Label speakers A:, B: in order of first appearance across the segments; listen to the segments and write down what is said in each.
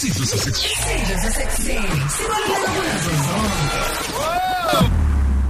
A: isidlo sasekuseni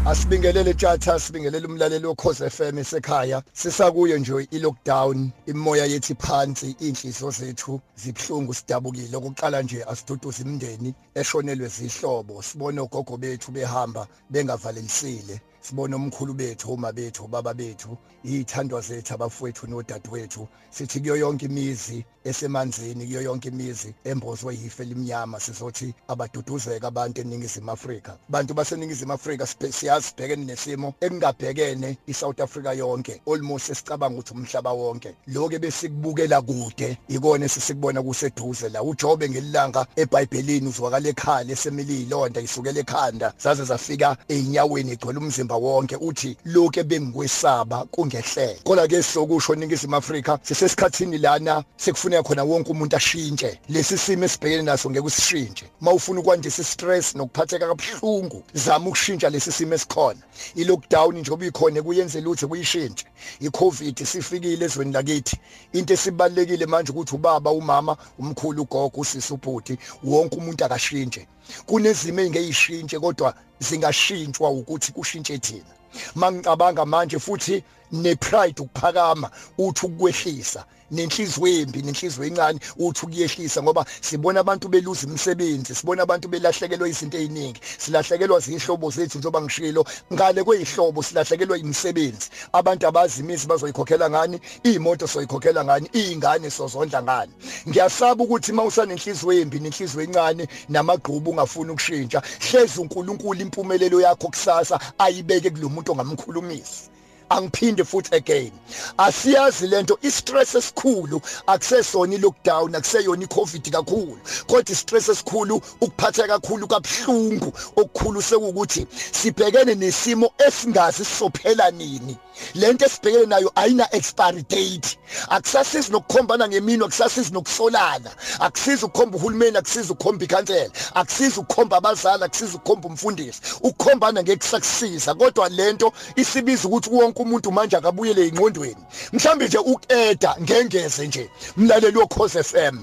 B: Asibingelele tjatha sibingelele umlaleli wokhoze FM esekhaya. Sisakuyo nje ilockdown imoya yethi phansi inhliziyo zethu zibhlungu sidabukile. Okuqala nje asiduduza imndeni eshonelwe zihlobo. Sibone ogogo bethu behamba bengavalelisile sibone omkhulu bethu uma bethu baba bethu izithandwa zethu abafowethu nodadewethu. Sithi kuyo yonke imizi esemanzini kuyo yonke imizi embozwe yife limnyama sizothi abaduduzeka abantu eningizimu Afrika. Bantu baseningizimu Afrika siyazi sibhekene nesimo ekungabhekene iSouth Africa yonke almost esicabanga ukuthi umhlaba wonke. Lokho besikubukela kude ikona sisikubona kuseduze la. uJobe ngelilanga eBhayibhelini uzwakala ekhala esemili ilonda isukela ekhanda zaze zafika einyaweni igcwele umzimba wonke uthi lokho bengikwesaba kungehlele. Kodwa ke sokusho ningizimu Afrika sisesikhatsini lana sekufuneka khona wonke umuntu ashintshe. Lesi simo esibhekene naso ngeke usishintshe. Mawufuna ukwandisa stress nokuphatheka kabuhlungu zama ukushintsha lesi simo esikhona. I-lockdown njengoba ikhona kuyenze lutho kuyishintshe. I-covid sifikile ezweni lakithi. Into esibalekile manje ukuthi ubaba umama umkhulu ugogo usisi ubhuti wonke umuntu akashintshe kunezimo engeyishintshe kodwa zingashintshwa ukuthi kushintshe thina. Mangicabanga manje futhi nepride ukuphakama uthi ukwehlisa nenhliziyo embi nenhliziyo encane uthi ukuyehlisa ngoba sibona abantu beluza imisebenzi sibona abantu belahlekelwa izinto eziningi silahlekelwa zihlobo zethu njengoba ngishilo ngale kwezihlobo silahlekelwa imisebenzi. Abantu abazi imizi bazoyikhokhela ngani imoto soyikhokhela ngani izingane sozondla ngani. Ngiyasaba ukuthi mawusanenhliziyo embi nenhliziyo encane namagqubu ungafuni ukushintsha hlezi uNkulunkulu impumelelo yakho kusasa ayibeke kulomuntu ongamkhulumisi. Angiphinde futhi again. Asiyazi lento istress esikhulu akusesona ilockdown akuseyona icovid kakhulu. Kodwa istress esikhulu ukuphatha kakhulu kabhlungu okukhulu sekukuthi sibhekene nesimo esingazi sizophela nini. Lento esibhekene nayo ayina expiry date. Akusasizi nokukhombana ngemini akusasizi nokusolana. Akusizi ukukhomba uhulumeni akusizi ukukhomba ikhansela. Akusizi ukukhomba abazali akusizi ukukhomba umfundisi. Ukukhombana ngekusakusiza kodwa lento isibiza ukuthi wonke umuntu manje akabuyele ingqondweni mhlambe nje ukeda ngengeze nje mlaleli wokhoze FM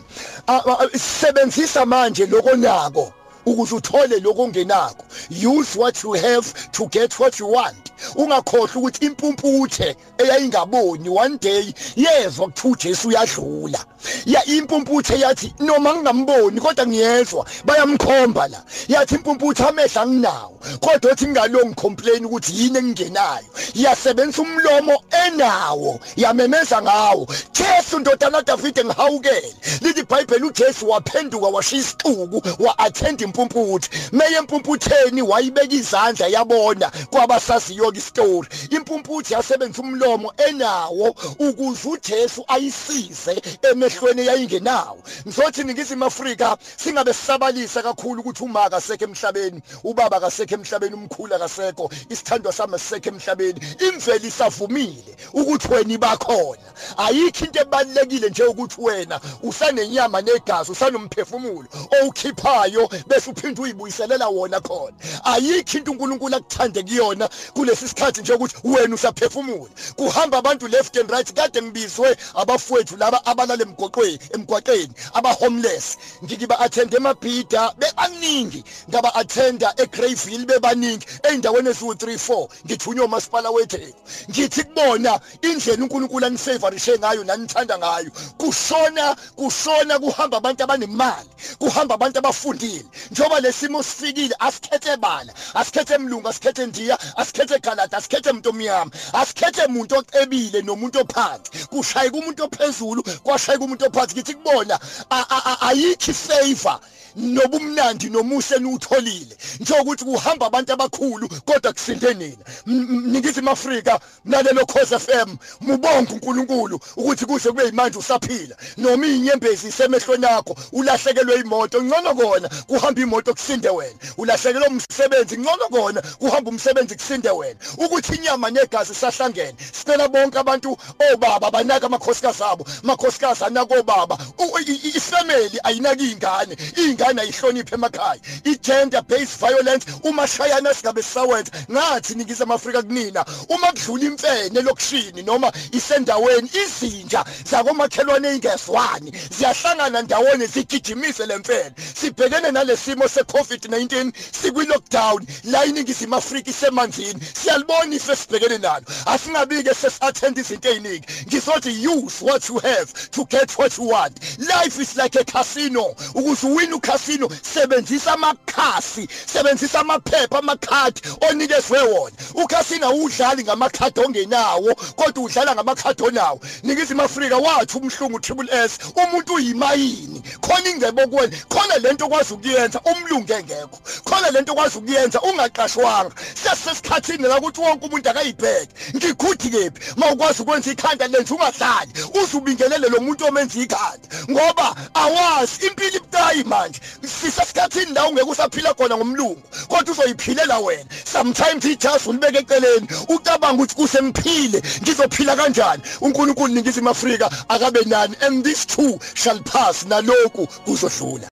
B: sebenzisa manje lokonako ukuze uthole lokho ongenakho use what you have to get what you want. Ungakhohlwa ukuthi impumputhe eyayingaboni one day yezwa kuthi uJesu uyadlula. Ya impumputhe yathi noma ngingamboni kodwa ngiyezwa bayamkhomba la. Yathi impumputhe amehla nginawo kodwa uthi ngalong complain ukuthi yini engingenayo. Yasebenza umlomo enawo yamemeza ngawo. Jesu ndodana Davide ngihawukele. Lithi iBhayibheli uJesu waphenduka washiya isixuku wa attend impumputhe meye impumputheni wayibeka izandla yabona kwabasaziyo istory impumputhe yasebenza umlomo enawo ukuze uJesu ayisize emehlweni yayingenawo ngizothi ningizimu Afrika singabe sisabalisa kakhulu ukuthi umaka sekhe emhlabeni ubaba kasekhe emhlabeni umkhulu akasekho isithandwa sami sisekhe emhlabeni imveli isavumile ukuthi wena ibakhona. Ayikho into ebalekile nje ukuthi wena usanenyama negazi usanomphefumulo owukhiphayo bese uphinde uyibuyiselela wona khona? Ayikho into uNkulunkulu akuthande kuyona kulesi sikhathi nje ukuthi wena usaphefumula. Kuhamba abantu left and right kade ngibizwe abafowethu laba abalala emgoqweni emgwaqeni aba homeless ngikiba attend emabhida bebaningi. Ngaba attenda eGreyville bebaningi. Eindaweni eziwu 3 4 ngithunywa umasipala weTheku ngithi kubona indlela uNkulunkulu anisavorishe ngayo nanithanda ngayo. Kushona kushona kuhamba abantu abanemali kuhamba abantu abafundile. Njoba lesimo sifikile asikhethe bala asikhethe emlungu asikhethe ndiya asikhethe galada asikhethe umuntu omnyama asikhethe umuntu ocebile nomuntu ophansi. Kushayika umuntu ophezulu kwashayika umuntu ophansi. Ngithi kubona ayikho favor nobumnandi nomuhle niwutholile. Njengokuthi kuhamba abantu abakhulu kodwa kusinde nina. Ningizimu Afrika nalelo Khosi FM mubonke uNkulunkulu ukuthi kuze kube manje usaphila. Noma inyembezi isemehlweni yakho ulahlekelwe imoto. Ngcono kona kuhamba imoto kusinde wena. Ulahlekelwe umsebenzi. Ngcono kona kuhamba umsebenzi kusinde wena. Ukuthi inyama negazi sahlangene sicela bonke abantu obaba banaka amakhosikazi abo. Amakhosikazi anako baba ifamily ayinaki ingane ingane ingane ayihloniphe emakhaya. I-gender based violence uma shayana singabe sisawenza. Ngathi ningizimu afrika kunina uma kudlula imfene lokushini noma isendaweni izinja zakomakhelwane ey'ngezwani ziyahlangana ndawonye zigijimise le mfene. Sibhekene nalesimo se-covid-19 sikwi-lockdown la iningizimu afrika isemanzini. Siyalibona ife sibhekene nalo. Asingabi-ke sesi-athenda izinto ey'ningi. Ngizothi use what you have to get what you want. Life is like a casino. Ukuze uwine ucasino sebenzisa amakhasi sebenzisa amaphepha amakhadi onikezwe wona. Ucasino awudlali ngamakhadi ongenawo kodwa udlala ngamakhadi onawo. Ningizimu afrika wathi umhlungu triple s umuntu uyimayini. Khona ingcebo kuwena khona lento okwazi ukuyenza umlungu engekho khona lento okwazi ukuyenza ungaqashwanga. Sesisesikhathini la ukuthi wonke umuntu akayibheke. Ngikhuthi kephi? Mawukwazi ukwenza ikhanda lenze ungadlali uzubingelele lo muntu omenza ikhanda. Ngoba awazi impilo ibukayi manje. Sisesikhathini la ungeke usaphila khona ngomlungu kodwa uzoyiphilela wena. Sometimes ijazi ulibeke eceleni ucabanga ukuthi kusengiphile ngizophila kanjani? uNkulunkulu ningizimu Afrika akabe nani and these two shall pass naloku kuzodlula